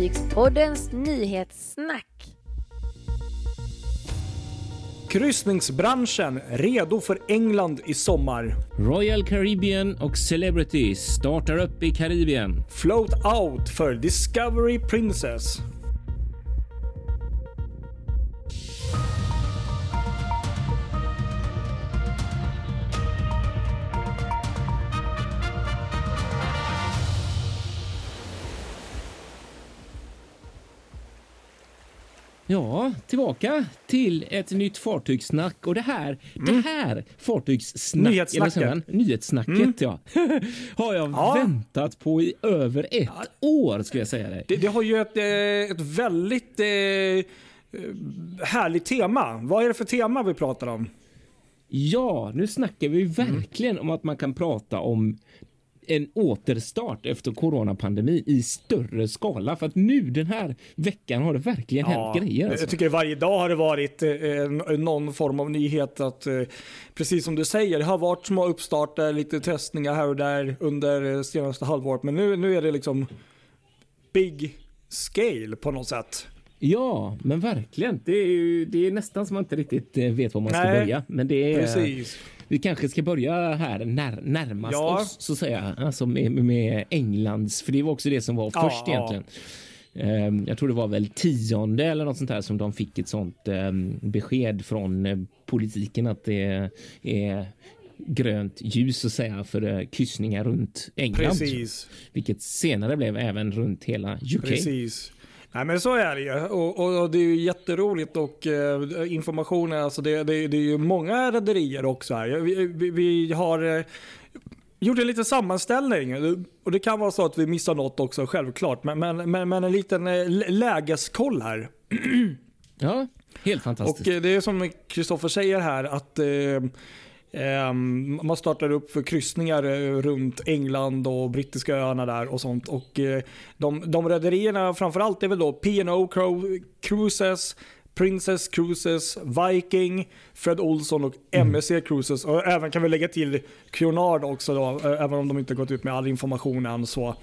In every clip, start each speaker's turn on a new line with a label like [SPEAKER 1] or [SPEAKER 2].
[SPEAKER 1] Fartygspoddens nyhetssnack.
[SPEAKER 2] Kryssningsbranschen redo för England i sommar.
[SPEAKER 3] Royal Caribbean och Celebrity startar upp i Karibien.
[SPEAKER 2] Float out för Discovery Princess.
[SPEAKER 3] Ja, tillbaka till ett nytt fartygssnack och det här, det här fartygssnack,
[SPEAKER 2] Nyhetssnacket.
[SPEAKER 3] eller nyhetssnacket ja, har jag
[SPEAKER 2] Ja.
[SPEAKER 3] väntat på i över ett år skulle jag säga dig.
[SPEAKER 2] Det, det har ju ett, eh, ett väldigt eh, härligt tema. Vad är det för tema vi pratar om?
[SPEAKER 3] Ja, nu snackar vi verkligen om att man kan prata om en återstart efter coronapandemin i större skala. För att nu den här veckan har det verkligen hänt grejer. Alltså.
[SPEAKER 2] Jag tycker varje dag har det varit eh, någon form av nyhet. att eh, Precis som du säger, det har varit små uppstarter, lite testningar här och där under eh, senaste halvåret. Men nu, nu är det liksom big scale på något sätt.
[SPEAKER 3] Ja, men verkligen. Det är, ju, det är nästan som man inte riktigt eh, vet var man ska
[SPEAKER 2] Nej,
[SPEAKER 3] börja. Men det är,
[SPEAKER 2] Precis.
[SPEAKER 3] vi kanske ska börja här när, närmast
[SPEAKER 2] Ja.
[SPEAKER 3] oss så att säga. Alltså med, med Englands, för det var också det som var
[SPEAKER 2] Ja,
[SPEAKER 3] först
[SPEAKER 2] ja.
[SPEAKER 3] egentligen. Ehm, Jag tror det var väl tionde eller något sånt här som de fick ett sånt ehm, besked från eh, politiken att det är grönt ljus så att säga för eh, kryssningar runt England.
[SPEAKER 2] Precis.
[SPEAKER 3] Vilket senare blev även runt hela UK.
[SPEAKER 2] Precis. Nej men så är det ju. Och, och, och det är ju jätteroligt och eh, informationen, alltså det, det, det är ju många rederier också här. Vi, vi, vi har eh, gjort en liten sammanställning och det kan vara så att vi missar något också självklart. Men, men, men, men en liten eh, lä- lägeskoll här.
[SPEAKER 3] Ja, helt fantastiskt.
[SPEAKER 2] Och eh, det är som Kristoffer säger här att eh, man startar upp för kryssningar eh, runt England och brittiska öarna där och sånt. Och eh, de, de rederierna framförallt är väl då P&O Cru- Cruises, Princess Cruises, Viking, Fred Olsson och MSC Cruises. Och även kan vi lägga till Cunard också då, eh, även om de inte gått ut med all information än. Så.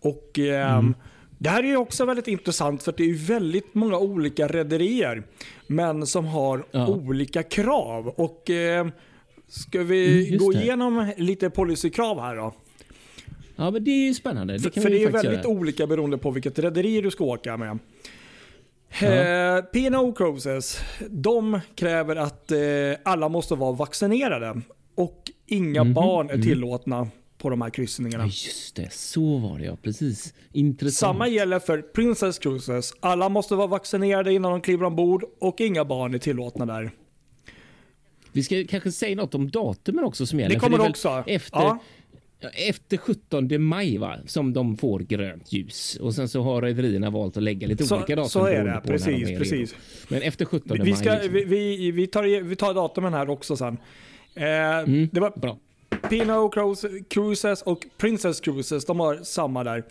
[SPEAKER 2] Och ehm, Det här är ju också väldigt intressant för det är väldigt många olika rederier. Men som har
[SPEAKER 3] Ja.
[SPEAKER 2] olika krav. Och eh, Ska vi
[SPEAKER 3] Mm, just
[SPEAKER 2] gå
[SPEAKER 3] det.
[SPEAKER 2] igenom lite policykrav här då?
[SPEAKER 3] Ja, men det är ju spännande. Det
[SPEAKER 2] För,
[SPEAKER 3] kan
[SPEAKER 2] för
[SPEAKER 3] vi
[SPEAKER 2] det är väldigt
[SPEAKER 3] göra.
[SPEAKER 2] olika beroende på vilket rederi du ska åka med.
[SPEAKER 3] Ja.
[SPEAKER 2] Eh, P&O Cruises, de kräver att eh, alla måste vara vaccinerade. Och inga
[SPEAKER 3] Mhm,
[SPEAKER 2] barn är
[SPEAKER 3] mm.
[SPEAKER 2] tillåtna på de här kryssningarna.
[SPEAKER 3] Ja, just det. Så var det ja. Precis. Intressant.
[SPEAKER 2] Samma gäller för Princess Cruises. Alla måste vara vaccinerade innan de kliver ombord och inga barn är tillåtna där.
[SPEAKER 3] Vi ska kanske säga något om datumen också som gäller.
[SPEAKER 2] Det kommer
[SPEAKER 3] väl
[SPEAKER 2] också.
[SPEAKER 3] Efter,
[SPEAKER 2] Ja.
[SPEAKER 3] efter 17 maj va, som de får grönt ljus. Och sen så har rederierna valt att lägga lite
[SPEAKER 2] Så-
[SPEAKER 3] olika datum.
[SPEAKER 2] så är det.
[SPEAKER 3] när de
[SPEAKER 2] Precis,
[SPEAKER 3] är
[SPEAKER 2] precis.
[SPEAKER 3] Men efter 17
[SPEAKER 2] Vi,
[SPEAKER 3] maj.
[SPEAKER 2] ska,
[SPEAKER 3] liksom.
[SPEAKER 2] vi, vi, vi, tar, vi tar datumen här också sen. Eh, Det var
[SPEAKER 3] Bra.
[SPEAKER 2] P&O Cruise- Cruises och Princess Cruises, de har samma där.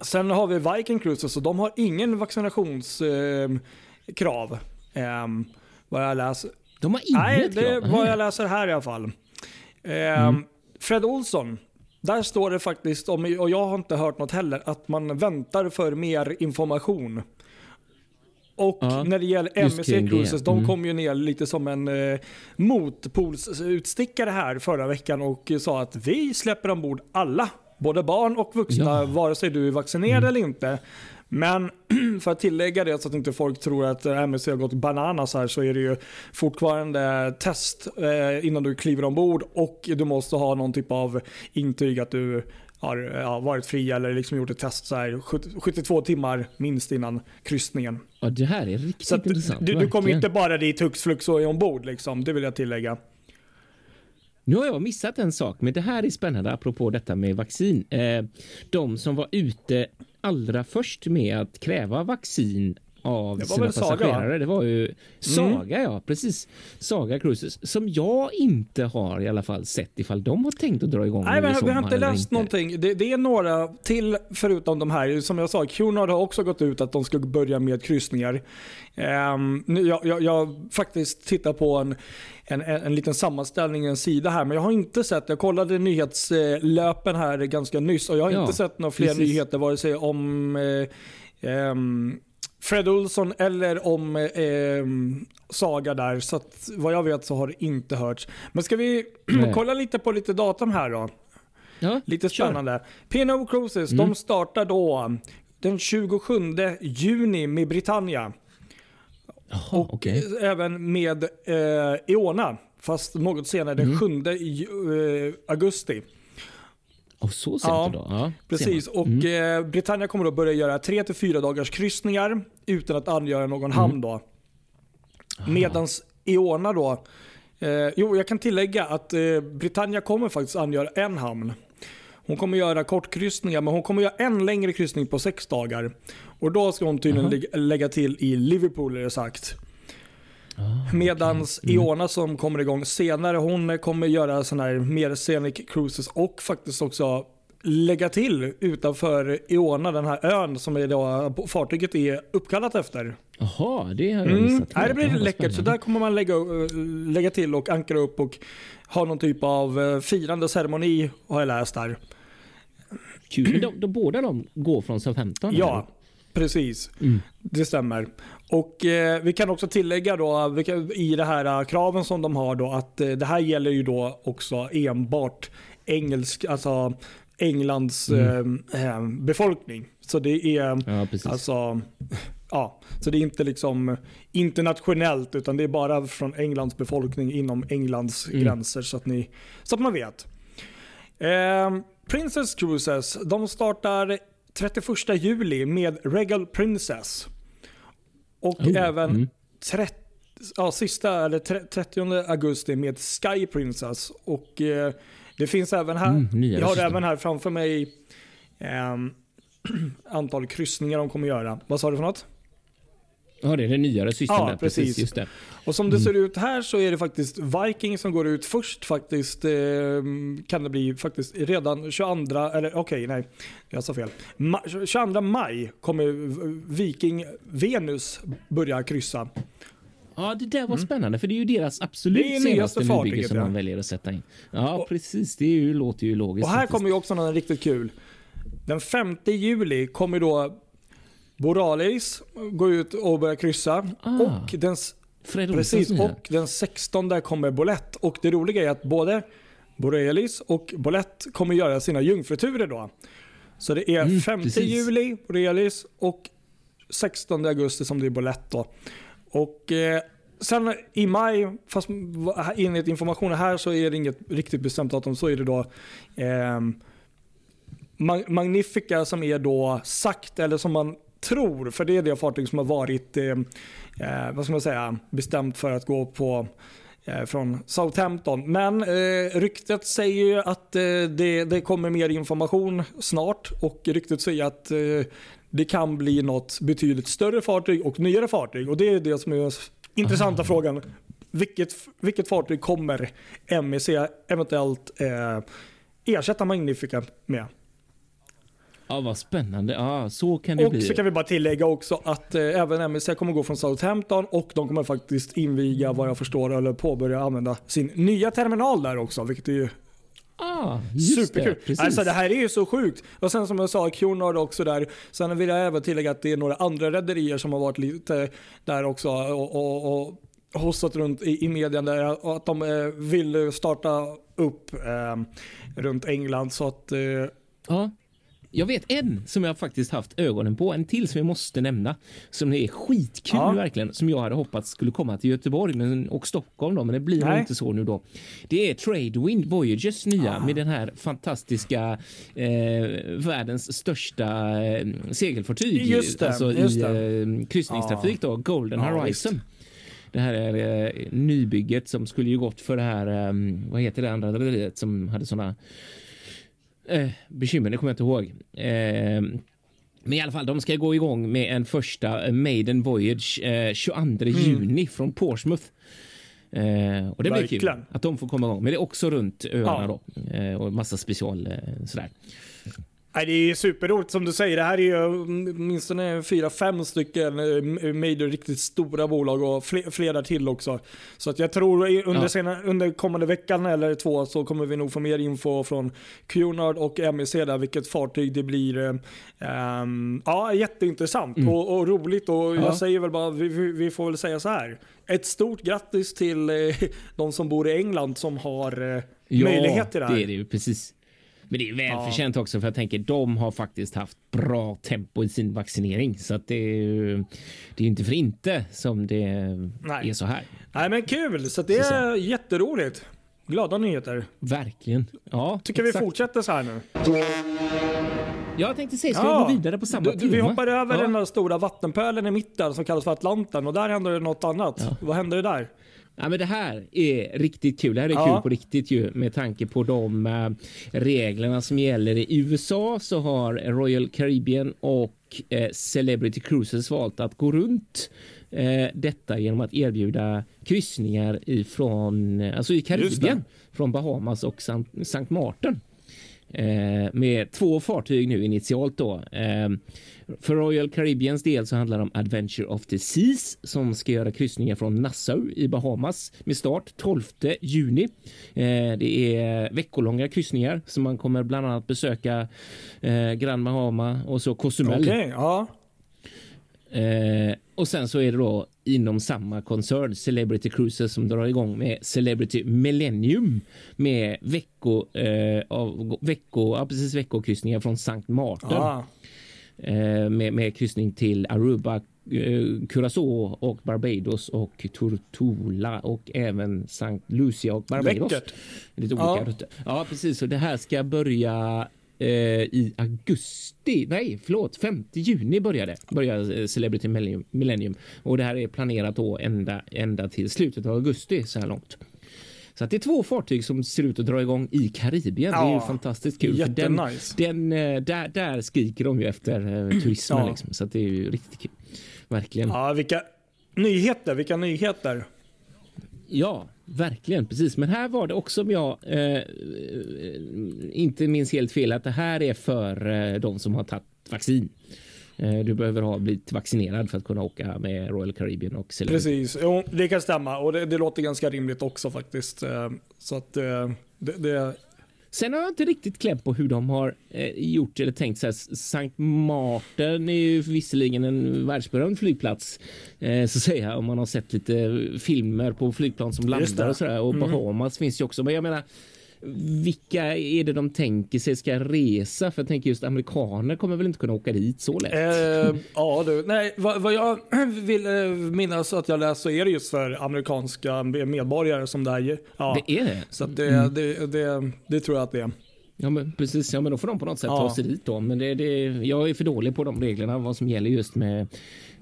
[SPEAKER 2] Sen har vi Viking Cruises och de har ingen vaccinationskrav. Eh. Ehm, vad jag läser.
[SPEAKER 3] De har inget
[SPEAKER 2] Nej, det är vad jag läser här i alla fall. Ehm, Fred Olsson. Där står det faktiskt, om, och jag har inte hört något heller, att man väntar för mer information. Och
[SPEAKER 3] Ja,
[SPEAKER 2] när det gäller MSC. Cruises, de
[SPEAKER 3] Mm.
[SPEAKER 2] kom ju ner lite som en eh, motpolsutstickare här förra veckan och sa att vi släpper ombord alla, både barn och vuxna,
[SPEAKER 3] Ja. Mm.
[SPEAKER 2] vare sig du är vaccinerad eller inte. Men för att tillägga det så att inte folk tror att MSC har gått bananas här så är det ju fortfarande test eh, innan du kliver ombord och du måste ha någon typ av intyg att du har varit fri eller liksom gjort ett test så här 70 72 timmar minst innan kryssningen.
[SPEAKER 3] Ja, det här är riktigt
[SPEAKER 2] Så
[SPEAKER 3] intressant.
[SPEAKER 2] du, du kommer inte bara dit hux flux och är ombord liksom, det vill jag tillägga.
[SPEAKER 3] Nu har jag missat en sak, men det här är spännande apropå detta med vaccin. Eh, de som var ute allra först med att kräva vaccin av
[SPEAKER 2] Det var
[SPEAKER 3] sina
[SPEAKER 2] väl Saga,
[SPEAKER 3] passagerare.
[SPEAKER 2] va?
[SPEAKER 3] Det var ju Saga, ja precis. Saga Cruises som jag inte har i alla fall sett ifall de har tänkt att dra igång
[SPEAKER 2] Nej, men vi har inte läst någonting. Det, det är några till förutom de här. Som jag sa, Cunard har också gått ut att de ska börja med kryssningar. Um, jag, jag, jag faktiskt tittar på en, en, en, en liten sammanställning, en sida här, men jag har inte sett, jag kollade nyhetslöpen här ganska nyss och jag har
[SPEAKER 3] Ja,
[SPEAKER 2] inte sett några fler
[SPEAKER 3] precis.
[SPEAKER 2] nyheter vare sig om eh, ehm, Fred Olsson eller om ehm, Saga där. Så att, vad jag vet så har det inte hörts. Men ska vi kolla lite på lite datum här då?
[SPEAKER 3] Ja,
[SPEAKER 2] Lite spännande. P&O Cruises,
[SPEAKER 3] Mm.
[SPEAKER 2] de startar då den 27 juni med Britannia.
[SPEAKER 3] Jaha, okej.
[SPEAKER 2] Även med eh, Iona, fast något senare, den
[SPEAKER 3] Mm.
[SPEAKER 2] 7 ju- eh, augusti.
[SPEAKER 3] Och så sent
[SPEAKER 2] Ja,
[SPEAKER 3] då? Ja,
[SPEAKER 2] Precis, och
[SPEAKER 3] Mm.
[SPEAKER 2] eh, Britannia kommer då börja göra 3-4 dagars kryssningar utan att angöra någon
[SPEAKER 3] Mm.
[SPEAKER 2] hamn då. Medans Iona då, eh, jo jag kan tillägga att eh, Britannia kommer faktiskt angöra en hamn. Hon kommer göra kortkryssningar men hon kommer göra en längre kryssning på sex dagar. Och då ska hon tydligen
[SPEAKER 3] Aha.
[SPEAKER 2] lägga, lägga till i Liverpool är det sagt.
[SPEAKER 3] Ah,
[SPEAKER 2] Medans
[SPEAKER 3] okej. Mm.
[SPEAKER 2] Iona som kommer igång senare, hon kommer göra sån här mer scenic cruises och faktiskt också lägga till utanför Iona, den här ön som är då, fartyget är uppkallat efter.
[SPEAKER 3] Jaha, det har jag
[SPEAKER 2] Mm.
[SPEAKER 3] missat.
[SPEAKER 2] Nej, det blir
[SPEAKER 3] vad
[SPEAKER 2] läckert. Så där kommer man lägga, eh, lägga till och ankra upp och ha någon typ av eh, firande ceremoni har jag läst där.
[SPEAKER 3] Kul. Men de, de, båda de går från Southampton?
[SPEAKER 2] Ja, precis.
[SPEAKER 3] Mm.
[SPEAKER 2] Det stämmer. Och eh, Vi kan också tillägga då i det här eh, kraven som de har då att eh, det här gäller ju då också enbart engelsk, alltså Englands
[SPEAKER 3] Mm.
[SPEAKER 2] eh, eh, befolkning. Så det är
[SPEAKER 3] Ja,
[SPEAKER 2] alltså Ja, så det är inte liksom internationellt utan det är bara från Englands befolkning inom Englands
[SPEAKER 3] Mm.
[SPEAKER 2] gränser så att, ni, så att man vet. Ehm, Princess Cruises, de startar 31 juli med Regal Princess. Och
[SPEAKER 3] Oh,
[SPEAKER 2] även
[SPEAKER 3] mm.
[SPEAKER 2] 30, ja, sista, eller tre- 30 augusti med Sky Princess. Och eh, det finns även här,
[SPEAKER 3] Mm,
[SPEAKER 2] jag har även här framför mig ehm, antal kryssningar de kommer göra. Vad sa du för något?
[SPEAKER 3] Ja, det är det nyare system
[SPEAKER 2] Ja.
[SPEAKER 3] Precis.
[SPEAKER 2] precis.
[SPEAKER 3] Just det.
[SPEAKER 2] Och som det ser ut här så är det faktiskt Viking som går ut först faktiskt. Eh, kan det bli faktiskt redan 22, eller okej nej, jag sa fel. Ma- 22 maj kommer Viking Venus börja kryssa.
[SPEAKER 3] Ja, det där var spännande för det är ju deras absolut
[SPEAKER 2] Mm. Det är
[SPEAKER 3] senaste nybygge som de väljer att sätta in. Ja,
[SPEAKER 2] Och-
[SPEAKER 3] precis. Det är ju, låter ju logiskt.
[SPEAKER 2] Och här
[SPEAKER 3] faktiskt.
[SPEAKER 2] kommer ju också något riktigt kul. Den 5 juli kommer då Boralis gå ut och börja kryssa.
[SPEAKER 3] Ah,
[SPEAKER 2] och den Precis, och den 16 där kommer Bolett. Och det roliga är att både Borealis och Bolett kommer göra sina jungfruturer då. Så det är
[SPEAKER 3] Mm,
[SPEAKER 2] 5
[SPEAKER 3] precis.
[SPEAKER 2] juli Borealis och 16 augusti som det är Bolett då. Och eh, sen i maj, fast enligt informationen här så är det inget riktigt bestämt datum, så är det då Ma- Magnifica som är då sagt, eller som man tror, för det är det fartyg som har varit eh, eh, vad ska man säga, bestämt för att gå på eh, från Southampton. Men eh, ryktet säger ju att eh, det, det kommer mer information snart och ryktet säger att eh, det kan bli något betydligt större fartyg och nyare fartyg. Och det är det som är den intressanta
[SPEAKER 3] Ah.
[SPEAKER 2] frågan. Vilket, vilket fartyg kommer MEC eventuellt ersätta Magnifica med?
[SPEAKER 3] Ja, vad spännande. Ja, så kan det
[SPEAKER 2] Och
[SPEAKER 3] bli.
[SPEAKER 2] så kan vi bara tillägga också att eh, även MEC kommer gå från Southampton och de kommer faktiskt inviga vad jag förstår eller påbörja använda sin nya terminal där också vilket är ju
[SPEAKER 3] Ah,
[SPEAKER 2] superkul.
[SPEAKER 3] det.
[SPEAKER 2] Alltså det här är ju så sjukt. Och sen som jag sa, Cunard också där. Sen vill jag även tillägga att det är några andra rederier som har varit lite där också och, och, och hostat runt i, i medien där och att de eh, vill starta upp eh, runt England så att eh,
[SPEAKER 3] Ja. Jag vet en som jag faktiskt haft ögonen på, en till som jag måste nämna, som är skitkul
[SPEAKER 2] Ja.
[SPEAKER 3] verkligen, som jag hade hoppats skulle komma till Göteborg men, och Stockholm då, men det blir nog inte så nu då. Det är Tradewind Voyagers nya
[SPEAKER 2] Ah.
[SPEAKER 3] med den här fantastiska eh, världens största eh, segelfartyg,
[SPEAKER 2] Just det,
[SPEAKER 3] alltså
[SPEAKER 2] just
[SPEAKER 3] i eh, kryssningstrafik då, Golden
[SPEAKER 2] Ja,
[SPEAKER 3] Horizon.
[SPEAKER 2] visst.
[SPEAKER 3] Det här är eh, nybygget som skulle ju gått för det här, eh, vad heter det andra rederiet som hade såna Eh, bekymmer, det kommer jag inte ihåg. Eh, Men i alla fall, de ska gå igång med en första Maiden Voyage eh, 22 juni från Portsmouth. Eh, och det blir kul att de får komma igång. Men det är också runt öarna
[SPEAKER 2] Ja.
[SPEAKER 3] då. Eh, och massa special eh, sådär.
[SPEAKER 2] Nej, det är superroligt som du säger. Det här är ju åtminstone fyra, fem stycken eh, major riktigt stora bolag och fler, flera till också. Så att jag tror under,
[SPEAKER 3] Ja.
[SPEAKER 2] sena, under kommande veckan eller två så kommer vi nog få mer info från Cunard och MEC där vilket fartyg det blir. eh, ehm, ja, jätteintressant och, och roligt och
[SPEAKER 3] Mm. Ja.
[SPEAKER 2] jag säger väl bara, vi, vi, får väl säga så här. Ett stort grattis till eh, de som bor i England som har eh, möjlighet till det här.
[SPEAKER 3] det är det ju precis. Men det är
[SPEAKER 2] Ja.
[SPEAKER 3] välförtjänt också för jag tänker de har faktiskt haft bra tempo i sin vaccinering så att det är det är inte för inte som det
[SPEAKER 2] Nej.
[SPEAKER 3] är så här.
[SPEAKER 2] Nej men kul, så det är jätteroligt. Glada nyheter.
[SPEAKER 3] Verkligen. Ja,
[SPEAKER 2] Tycker
[SPEAKER 3] exakt.
[SPEAKER 2] vi fortsätter så här nu.
[SPEAKER 3] Jag tänkte se, ska vi gå vidare på samma
[SPEAKER 2] du,
[SPEAKER 3] tema?
[SPEAKER 2] Vi hoppar över
[SPEAKER 3] ja.
[SPEAKER 2] den där stora vattenpölen i mitten som kallas för Atlanten och där händer det något annat. Vad händer det där?
[SPEAKER 3] Ja, men det här är riktigt kul. Det här är
[SPEAKER 2] Ja.
[SPEAKER 3] kul på riktigt ju med tanke på de eh, reglerna som gäller i USA så har Royal Caribbean och eh, Celebrity Cruises valt att gå runt eh, detta genom att erbjuda kryssningar ifrån, alltså i. Karibien från Bahamas och Sankt Martin. Eh, med två fartyg nu initialt då. Eh, för Royal Caribbeans del så handlar det om Adventure of the Seas som ska göra kryssningar från Nassau i Bahamas med start 12 juni. Eh, det är veckolånga kryssningar så man kommer bland annat besöka eh, Grand Bahama och så Cozumel.
[SPEAKER 2] Okay, ja.
[SPEAKER 3] Eh, och sen så är det då inom samma koncern Celebrity Cruises som drar igång med Celebrity Millennium med vecko, eh, av, vecko, ja, precis veckokryssningar från Sankt Martin
[SPEAKER 2] ja.
[SPEAKER 3] eh, med, med kryssning till Aruba, eh, Curacao och Barbados och Tortola och även Sankt Lucia och Barbados.
[SPEAKER 2] Läckert.
[SPEAKER 3] Lite olika
[SPEAKER 2] Ja.
[SPEAKER 3] rutter. Ja, precis. Och det här ska börja i augusti. Nej, förlåt. 5 juni började börjar eh, Celebrity Millennium, och det här är planerat då ända, ända till slutet av augusti så här långt. Så att det är två fartyg som ser ut att dra igång i Karibien. det är ju
[SPEAKER 2] Ja,
[SPEAKER 3] fantastiskt kul. för Den,
[SPEAKER 2] jättenice.
[SPEAKER 3] den, eh, där, där skriker de ju efter eh, turismen.
[SPEAKER 2] Ja.
[SPEAKER 3] Liksom, så att det är ju riktigt kul. Verkligen.
[SPEAKER 2] ja, vilka nyheter, vilka nyheter.
[SPEAKER 3] Ja, verkligen. Precis. Men här var det också om jag eh, eh, inte minns helt fel att det här är för eh, de som har tagit vaccin. Eh, du behöver ha blivit vaccinerad för att kunna åka med Royal Caribbean och Celebrity.
[SPEAKER 2] Precis, jo, det kan stämma och det, det låter ganska rimligt också faktiskt. Eh, så att eh, det, det
[SPEAKER 3] Sen har jag inte riktigt kläm på hur de har eh, gjort eller tänkt så här. Sankt Martin är ju visserligen en världsberömd flygplats eh, så säga om man har sett lite filmer på flygplan som landar och sådär och Bahamas finns ju också. Men jag menar vilka är det de tänker sig ska resa? För jag tänker just amerikaner kommer väl inte kunna åka dit så lätt.
[SPEAKER 2] Eh, ja du, nej vad, vad jag vill eh, minnas att jag läst så är det just för amerikanska medborgare som det här är. Ja.
[SPEAKER 3] Det är det?
[SPEAKER 2] Så det, det, det, det tror jag att det är.
[SPEAKER 3] Ja, men precis. Ja, men då får de på något sätt
[SPEAKER 2] Ja.
[SPEAKER 3] ta sig dit då. Men det, det, jag är för dålig på de reglerna, vad som gäller just med,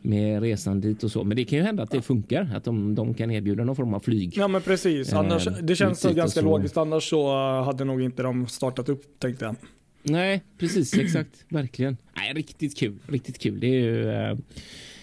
[SPEAKER 3] med resan dit och så. Men det kan ju hända att det funkar, att de, de kan erbjuda någon form av flyg.
[SPEAKER 2] Ja men precis,
[SPEAKER 3] Eh,
[SPEAKER 2] annars, det känns
[SPEAKER 3] och
[SPEAKER 2] ganska
[SPEAKER 3] så.
[SPEAKER 2] logiskt. Annars så eh, hade nog inte de startat upp tänkte jag.
[SPEAKER 3] Nej, precis, exakt, verkligen. Nej, riktigt kul, riktigt kul. Det är ju eh,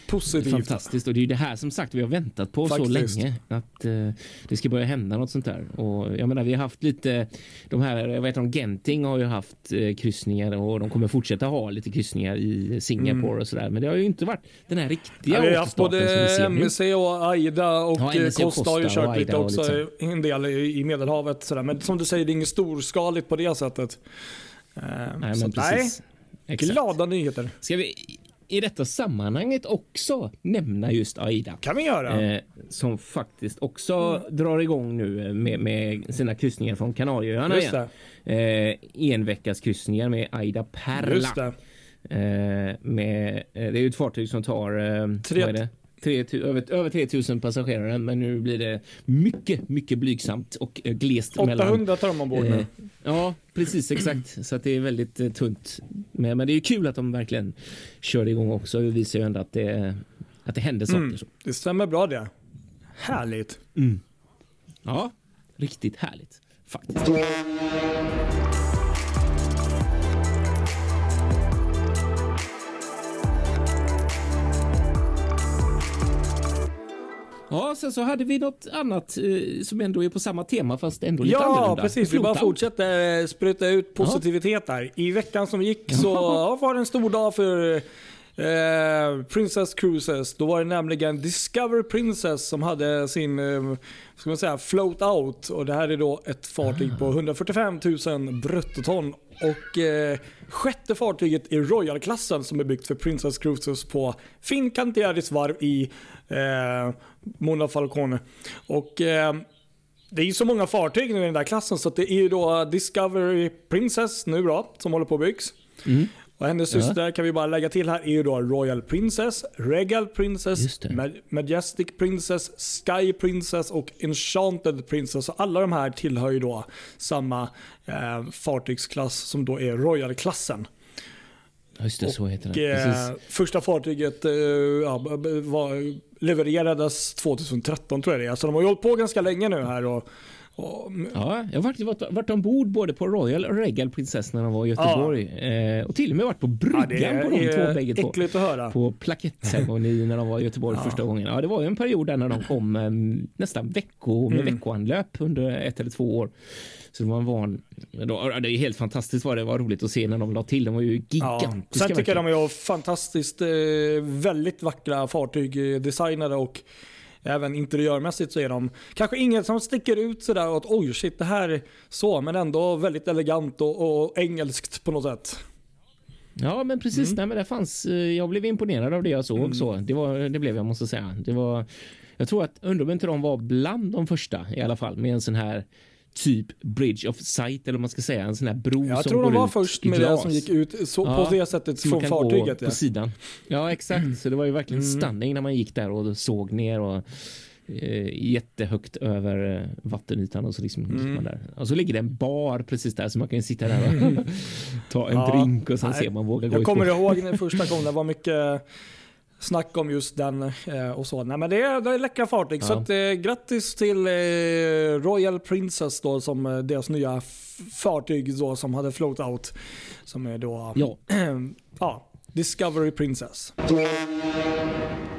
[SPEAKER 2] Positivt.
[SPEAKER 3] fantastiskt och det är ju det här som sagt vi har väntat på så
[SPEAKER 2] Faktiskt.
[SPEAKER 3] länge att eh, det ska börja hända något sånt där. Och jag menar, vi har haft lite de här, jag vet inte, Genting har ju haft eh, kryssningar och de kommer fortsätta ha lite kryssningar i Singapore och sådär. Men det har ju inte varit den här riktiga
[SPEAKER 2] Mm. Ja, vi har haft
[SPEAKER 3] återstarten som vi
[SPEAKER 2] både. MSC och Aida och
[SPEAKER 3] Ja, MSC och
[SPEAKER 2] Costa har ju
[SPEAKER 3] Costa
[SPEAKER 2] kört lite också,
[SPEAKER 3] lite
[SPEAKER 2] en del i Medelhavet. Sådär. Men som du säger, det är inget storskaligt på det sättet. Eh,
[SPEAKER 3] Nej,
[SPEAKER 2] så
[SPEAKER 3] men
[SPEAKER 2] nej,
[SPEAKER 3] precis. Exakt.
[SPEAKER 2] glada nyheter.
[SPEAKER 3] Ska vi i detta sammanhanget också nämna just Aida?
[SPEAKER 2] kan vi göra.
[SPEAKER 3] Eh, som faktiskt också drar igång nu med, med sina kryssningar från Kanarieöarna igen. Eh, en veckas kryssningar med Aida Perla.
[SPEAKER 2] Just det.
[SPEAKER 3] Eh, med, eh, det är ju ett fartyg som tar eh,
[SPEAKER 2] Tre-?
[SPEAKER 3] 3 tu- över, över 3000 passagerare men nu blir det mycket, mycket blygsamt och eh, glest mellan
[SPEAKER 2] 800 tar de ombord
[SPEAKER 3] Eh,
[SPEAKER 2] nu.
[SPEAKER 3] ja, precis exakt. Så att det är väldigt eh, tunt. Men, men det är kul att de verkligen kör igång också. Det visar ju ändå att det, att det händer saker.
[SPEAKER 2] Mm.
[SPEAKER 3] Så.
[SPEAKER 2] Det stämmer bra det. Härligt.
[SPEAKER 3] Ja, riktigt härligt faktiskt. Ja, sen så hade vi något annat eh, som ändå är på samma tema fast ändå lite
[SPEAKER 2] Ja,
[SPEAKER 3] annorlunda.
[SPEAKER 2] precis. Vi bara fortsätter eh, spruta ut positivitet där. I veckan som gick så ja, var det en stor dag för eh, Princess Cruises. Då var det nämligen Discover Princess som hade sin eh, ska man säga, float out. Och det här är då ett fartyg på 145 000 bruttoton. Och eh, sjätte fartyget i Royal-klassen som är byggt för Princess Cruises på Fincantieri's varv i eh, Mona Falcone. Och eh, det är ju så många fartyg nu i den där klassen så det är ju då Discovery Princess nu då som håller på att byggs. Och hennes
[SPEAKER 3] Ja.
[SPEAKER 2] syster kan vi bara lägga till här är ju då Royal Princess, Regal Princess, Majestic Princess, Sky Princess och Enchanted Princess. Så alla de här tillhör ju då samma eh, fartygsklass som då är Royal-klassen.
[SPEAKER 3] Just det, så heter
[SPEAKER 2] Och,
[SPEAKER 3] det.
[SPEAKER 2] eh, första fartyget eh, var, levererades 2013 tror jag det är. Så de har ju hållit på ganska länge nu här. Och, och,
[SPEAKER 3] Ja, jag har faktiskt varit, varit ombord både på Royal och Regal Princess när de var i Göteborg. Eh, och till och med varit på
[SPEAKER 2] ja,
[SPEAKER 3] bryggan
[SPEAKER 2] det
[SPEAKER 3] på de två bägge två.
[SPEAKER 2] äckligt att höra.
[SPEAKER 3] På plakettceremoni när de var i Göteborg första gången. Ja, det var ju en period där när de kom eh, nästan vecko med
[SPEAKER 2] Mm.
[SPEAKER 3] veckoanlöp under ett eller två år. Så de var van. Då, ja, det är helt fantastiskt vad det var roligt att se när de la till. De var ju
[SPEAKER 2] Ja.
[SPEAKER 3] gigantiska.
[SPEAKER 2] Sen tycker jag de är fantastiskt eh, väldigt vackra fartyg designade och även interiörmässigt så är de kanske inget som sticker ut sådär att oj shit det här är så men ändå väldigt elegant och, och engelskt på något sätt.
[SPEAKER 3] Ja, men precis.
[SPEAKER 2] Mm.
[SPEAKER 3] Nej, men det fanns, eh, jag blev imponerad av det jag såg. Så. Det, var, det blev jag måste säga. Det var, jag tror att undrar om inte de var bland de första i alla fall med en sån här typ bridge of sight eller vad man ska säga. En sån här bro
[SPEAKER 2] Jag
[SPEAKER 3] som
[SPEAKER 2] tror de var först med
[SPEAKER 3] glas.
[SPEAKER 2] det som gick ut så,
[SPEAKER 3] Ja,
[SPEAKER 2] på det sättet från fartyget.
[SPEAKER 3] på
[SPEAKER 2] Ja.
[SPEAKER 3] sidan. Ja, exakt. Så det var ju verkligen
[SPEAKER 2] Mm.
[SPEAKER 3] stunning när man gick där och såg ner och eh, jättehögt över eh, vattenytan och så liksom gick
[SPEAKER 2] Mm.
[SPEAKER 3] man där. Och så ligger det en bar precis där så man kan ju sitta där och ta en
[SPEAKER 2] Ja,
[SPEAKER 3] drink och sen
[SPEAKER 2] nej,
[SPEAKER 3] ser man våga gå
[SPEAKER 2] Jag kommer ihåg när första gången det var mycket snack om just den eh, och så. Nej, men det, är, det är läckra fartyg. Så
[SPEAKER 3] Ja.
[SPEAKER 2] att, eh, grattis till eh, Royal Princess då, som eh, deras nya fartyg då, som hade float out. Som är då
[SPEAKER 3] Ja.
[SPEAKER 2] ja, Discovery Princess.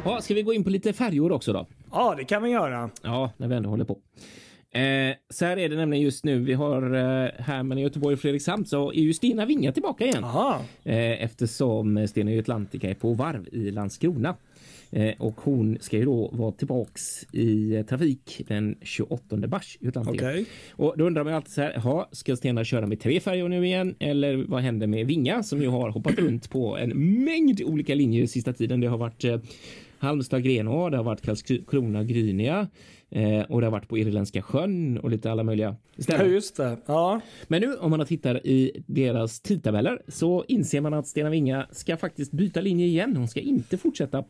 [SPEAKER 3] Ja, ska vi gå in på lite färjor också då?
[SPEAKER 2] Ja, det kan vi göra.
[SPEAKER 3] Ja, när vi ändå håller på. Eh, så här är det nämligen just nu. Vi har eh, här mellan Göteborg och Fredrikshamn så är ju Stina Vinga tillbaka igen.
[SPEAKER 2] Aha.
[SPEAKER 3] Eh, eftersom Stena Atlantica är på varv i Landskrona. Eh, och hon ska ju då vara tillbaks i eh, trafik den 28 mars i Atlantica.
[SPEAKER 2] Okej.
[SPEAKER 3] Och då undrar man ju alltid så här, jaha, ska Stena köra med tre färjor nu igen? Eller vad händer med Vinga som ju har hoppat runt på en mängd olika linjer sista tiden? Det har varit eh, Halmstad Grenå, det har varit Karlskrona Grynia eh, och det har varit på Irländska sjön och lite alla möjliga
[SPEAKER 2] Ja,
[SPEAKER 3] ställen.
[SPEAKER 2] just det. Ja.
[SPEAKER 3] Men nu om man tittar i deras tidtabeller så inser man att Stena Vinga ska faktiskt byta linje igen. Hon ska inte fortsätta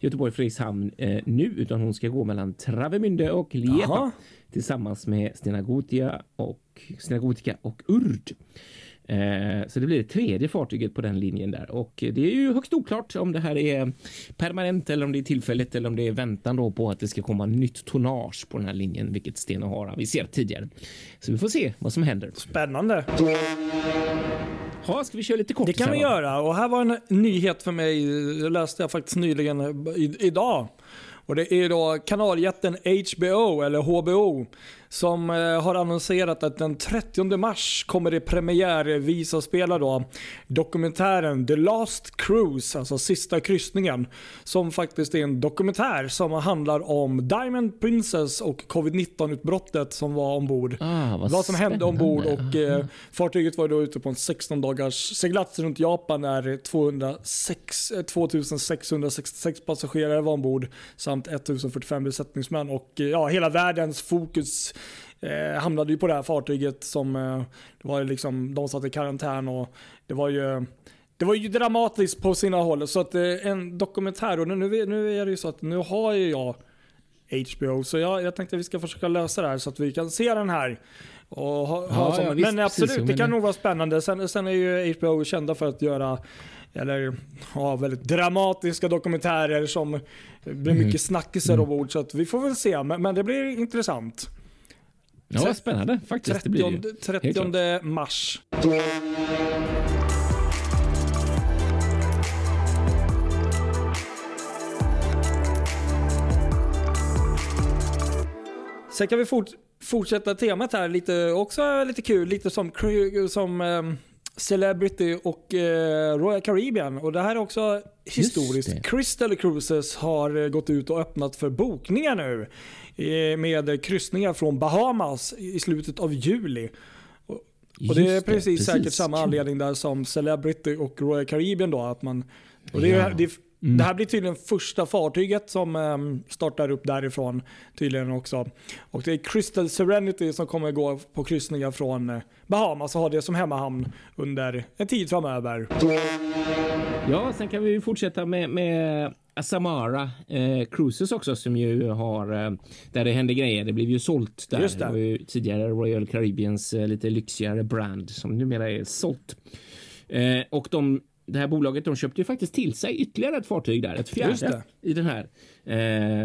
[SPEAKER 3] Göteborg-Fredrikshamn eh, nu utan hon ska gå mellan Travemünde och Liepa
[SPEAKER 2] Jaha.
[SPEAKER 3] tillsammans med Stena Gotia och Stena Gotica och Urd. Eh, så det blir det tredje fartyget på den linjen där och det är ju högst oklart om det här är permanent eller om det är tillfälligt eller om det är väntan då på att det ska komma nytt tonnage på den här linjen, vilket Stena har aviserat tidigare. Så vi får se vad som händer.
[SPEAKER 2] Spännande.
[SPEAKER 3] Ja, ska vi köra lite kort?
[SPEAKER 2] Det kan vi göra. Och här var en nyhet för mig. Det läste jag faktiskt nyligen idag. Och det är då kanaljätten HBO, eller HBO, som eh, har annonserat att den 30 mars kommer det premiärvisa spela då dokumentären The Last Cruise, alltså sista kryssningen. Som faktiskt är en dokumentär som handlar om Diamond Princess och covid-19 utbrottet som var ombord.
[SPEAKER 3] Ah, vad,
[SPEAKER 2] Vad som hände ombord och eh, fartyget var då ute på en 16 dagars seglats runt Japan när 206, eh, 2666 passagerare var ombord samt 1045 besättningsmän och eh, ja, hela världens fokus eh, hamnade ju på det här fartyget som eh, var liksom, de satt i karantän och det var ju det var ju dramatiskt på sina håll så att eh, en dokumentär och nu, nu är det ju så att nu har ju jag HBO. Så jag, jag tänkte att vi ska försöka lösa det här så att vi kan se den här. Och ha, ha
[SPEAKER 3] Ja,
[SPEAKER 2] som,
[SPEAKER 3] ja, visst,
[SPEAKER 2] men absolut,
[SPEAKER 3] precis,
[SPEAKER 2] det
[SPEAKER 3] men-
[SPEAKER 2] kan nog vara spännande. Sen, sen är ju HBO kända för att göra eller ha väldigt dramatiska dokumentärer som blir
[SPEAKER 3] Mm.
[SPEAKER 2] mycket snackisar ombord. Så vi får väl se, men, men det blir intressant.
[SPEAKER 3] Ja, spännande faktiskt. Det blir det ju.
[SPEAKER 2] 30,
[SPEAKER 3] Helt klart.
[SPEAKER 2] 30 mars. Sen kan vi fort, fortsätta temat här lite, också lite kul, lite som, som ehm, Celebrity och eh, Royal Caribbean. Och det här är också historiskt. Crystal Cruises har eh, gått ut och öppnat för bokningar nu. Eh, med kryssningar från Bahamas i slutet av juli. Och det är
[SPEAKER 3] Just
[SPEAKER 2] precis, säkert samma anledning där som Celebrity och Royal Caribbean då. Att man, och det, är,
[SPEAKER 3] Ja.
[SPEAKER 2] det,
[SPEAKER 3] Mm.
[SPEAKER 2] det här blir tydligen första fartyget som ehm, startar upp därifrån tydligen också. Och det är Crystal Serenity som kommer gå på kryssningar från eh, Bahamas och ha det som hemmahamn under en tid framöver.
[SPEAKER 3] Ja, sen kan vi fortsätta med, med Samara eh, Cruises också som ju har eh, där det händer grejer. Det blev ju sålt där.
[SPEAKER 2] Just det.
[SPEAKER 3] var ju tidigare Royal Caribbeans eh, lite lyxigare brand som numera är sålt. Eh, och de, det här bolaget de köpte ju faktiskt till sig ytterligare ett fartyg där, ett fjärde i den här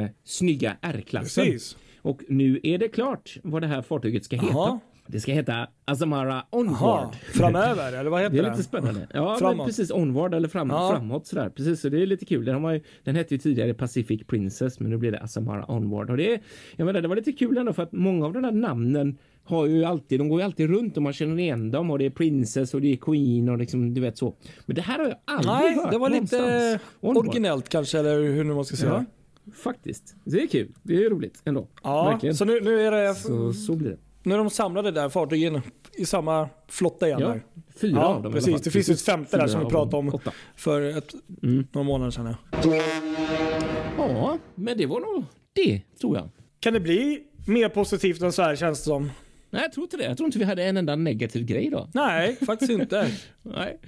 [SPEAKER 3] eh, snygga R-klassen. Och nu är det klart vad det här fartyget ska heta.
[SPEAKER 2] Jaha.
[SPEAKER 3] Det ska heta Azamara Onward.
[SPEAKER 2] Jaha, framöver eller vad heter
[SPEAKER 3] Det
[SPEAKER 2] det?
[SPEAKER 3] är lite spännande. Ja, men
[SPEAKER 2] Framåt.
[SPEAKER 3] precis. Onward eller fram,
[SPEAKER 2] Ja.
[SPEAKER 3] framåt sådär. Precis, så det är lite kul. Den, ju, den hette ju tidigare Pacific Princess, men nu blir det Asamara Onward. Och det, är- jag menar, det var lite kul ändå för att många av de här namnen har ju alltid, de går ju alltid runt och man känner igen dem och det är Princess och det är Queen och liksom, du vet så. Men det här har jag aldrig
[SPEAKER 2] Nej,
[SPEAKER 3] hört
[SPEAKER 2] det var lite.
[SPEAKER 3] Onward.
[SPEAKER 2] originellt kanske eller hur nu man ska säga.
[SPEAKER 3] Ja, faktiskt. Det är kul. Det är roligt ändå.
[SPEAKER 2] Ja,
[SPEAKER 3] Verkligen.
[SPEAKER 2] så nu, nu är det
[SPEAKER 3] Så, så blir det.
[SPEAKER 2] Nu är de samlade där fartygen i samma flotta igen
[SPEAKER 3] Ja, fyra
[SPEAKER 2] Ja,
[SPEAKER 3] av dem i alla
[SPEAKER 2] precis.
[SPEAKER 3] fall.
[SPEAKER 2] Det finns ett femte där som vi pratade om.
[SPEAKER 3] Åtta.
[SPEAKER 2] För ett,
[SPEAKER 3] Mm.
[SPEAKER 2] några månader sedan. Ja.
[SPEAKER 3] Men det var nog det, tror jag.
[SPEAKER 2] Kan det bli mer positivt än så här känns det som?
[SPEAKER 3] Nej, jag tror inte det. Jag tror inte vi hade en enda negativ grej då.
[SPEAKER 2] Nej, faktiskt inte.
[SPEAKER 3] Nej,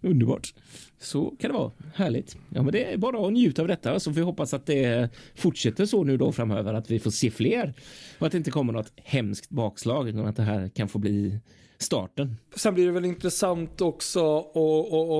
[SPEAKER 3] underbart. Så kan det vara. Härligt. Ja, men det är bara att njuta av detta så vi hoppas att det fortsätter så nu då framöver att vi får se fler och att det inte kommer något hemskt bakslag utan att det här kan få bli starten.
[SPEAKER 2] Sen blir det väl intressant också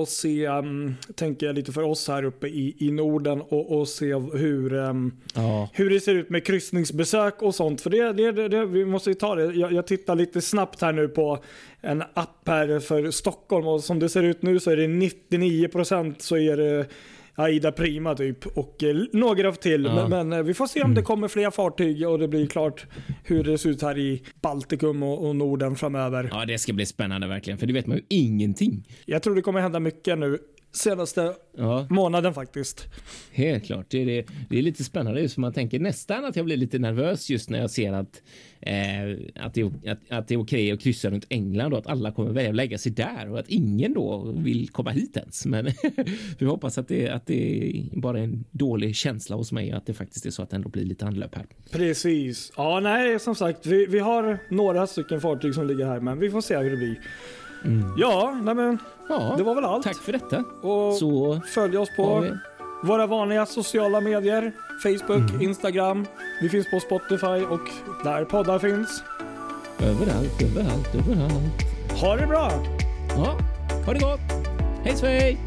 [SPEAKER 2] att, se, um, tänker jag lite för oss här uppe i, i Norden och, och se hur, um,
[SPEAKER 3] Ja,
[SPEAKER 2] hur det ser ut med kryssningsbesök och sånt. För det, det, det, det vi måste ju ta det. Jag, jag tittar lite snabbt här nu på en app här för Stockholm och som det ser ut nu så är det 99% så är det Aida Prima typ och eh, några till.
[SPEAKER 3] Ja.
[SPEAKER 2] Men, men eh, vi får se om det kommer fler fartyg och det blir klart hur det ser ut här i Baltikum och, och Norden framöver.
[SPEAKER 3] ja, det ska bli spännande verkligen, för det vet man ju ingenting.
[SPEAKER 2] Jag tror det kommer hända mycket nu senaste
[SPEAKER 3] Ja,
[SPEAKER 2] månaden faktiskt.
[SPEAKER 3] helt klart. Det är, det, det är lite spännande just för man tänker nästan att jag blir lite nervös just när jag ser att, eh, att, det, att, att det är okej att kryssa runt England och att alla kommer välja att lägga sig där och att ingen då vill komma hit ens. Men vi hoppas att det, att det bara är en dålig känsla hos mig och att det faktiskt är så att det ändå blir lite anlöp här.
[SPEAKER 2] Precis. Ja, nej, som sagt, vi, vi har några stycken fartyg som ligger här, men vi får se hur det blir. Ja, nej men
[SPEAKER 3] Ja,
[SPEAKER 2] det var väl allt.
[SPEAKER 3] tack för detta.
[SPEAKER 2] Och
[SPEAKER 3] Så
[SPEAKER 2] följ oss på våra vanliga sociala medier. Facebook,
[SPEAKER 3] Mm.
[SPEAKER 2] Instagram. Vi finns på Spotify och där poddar finns.
[SPEAKER 3] överallt, överallt, överallt.
[SPEAKER 2] Ha det bra!
[SPEAKER 3] Ja, ha det gott. Hej svej!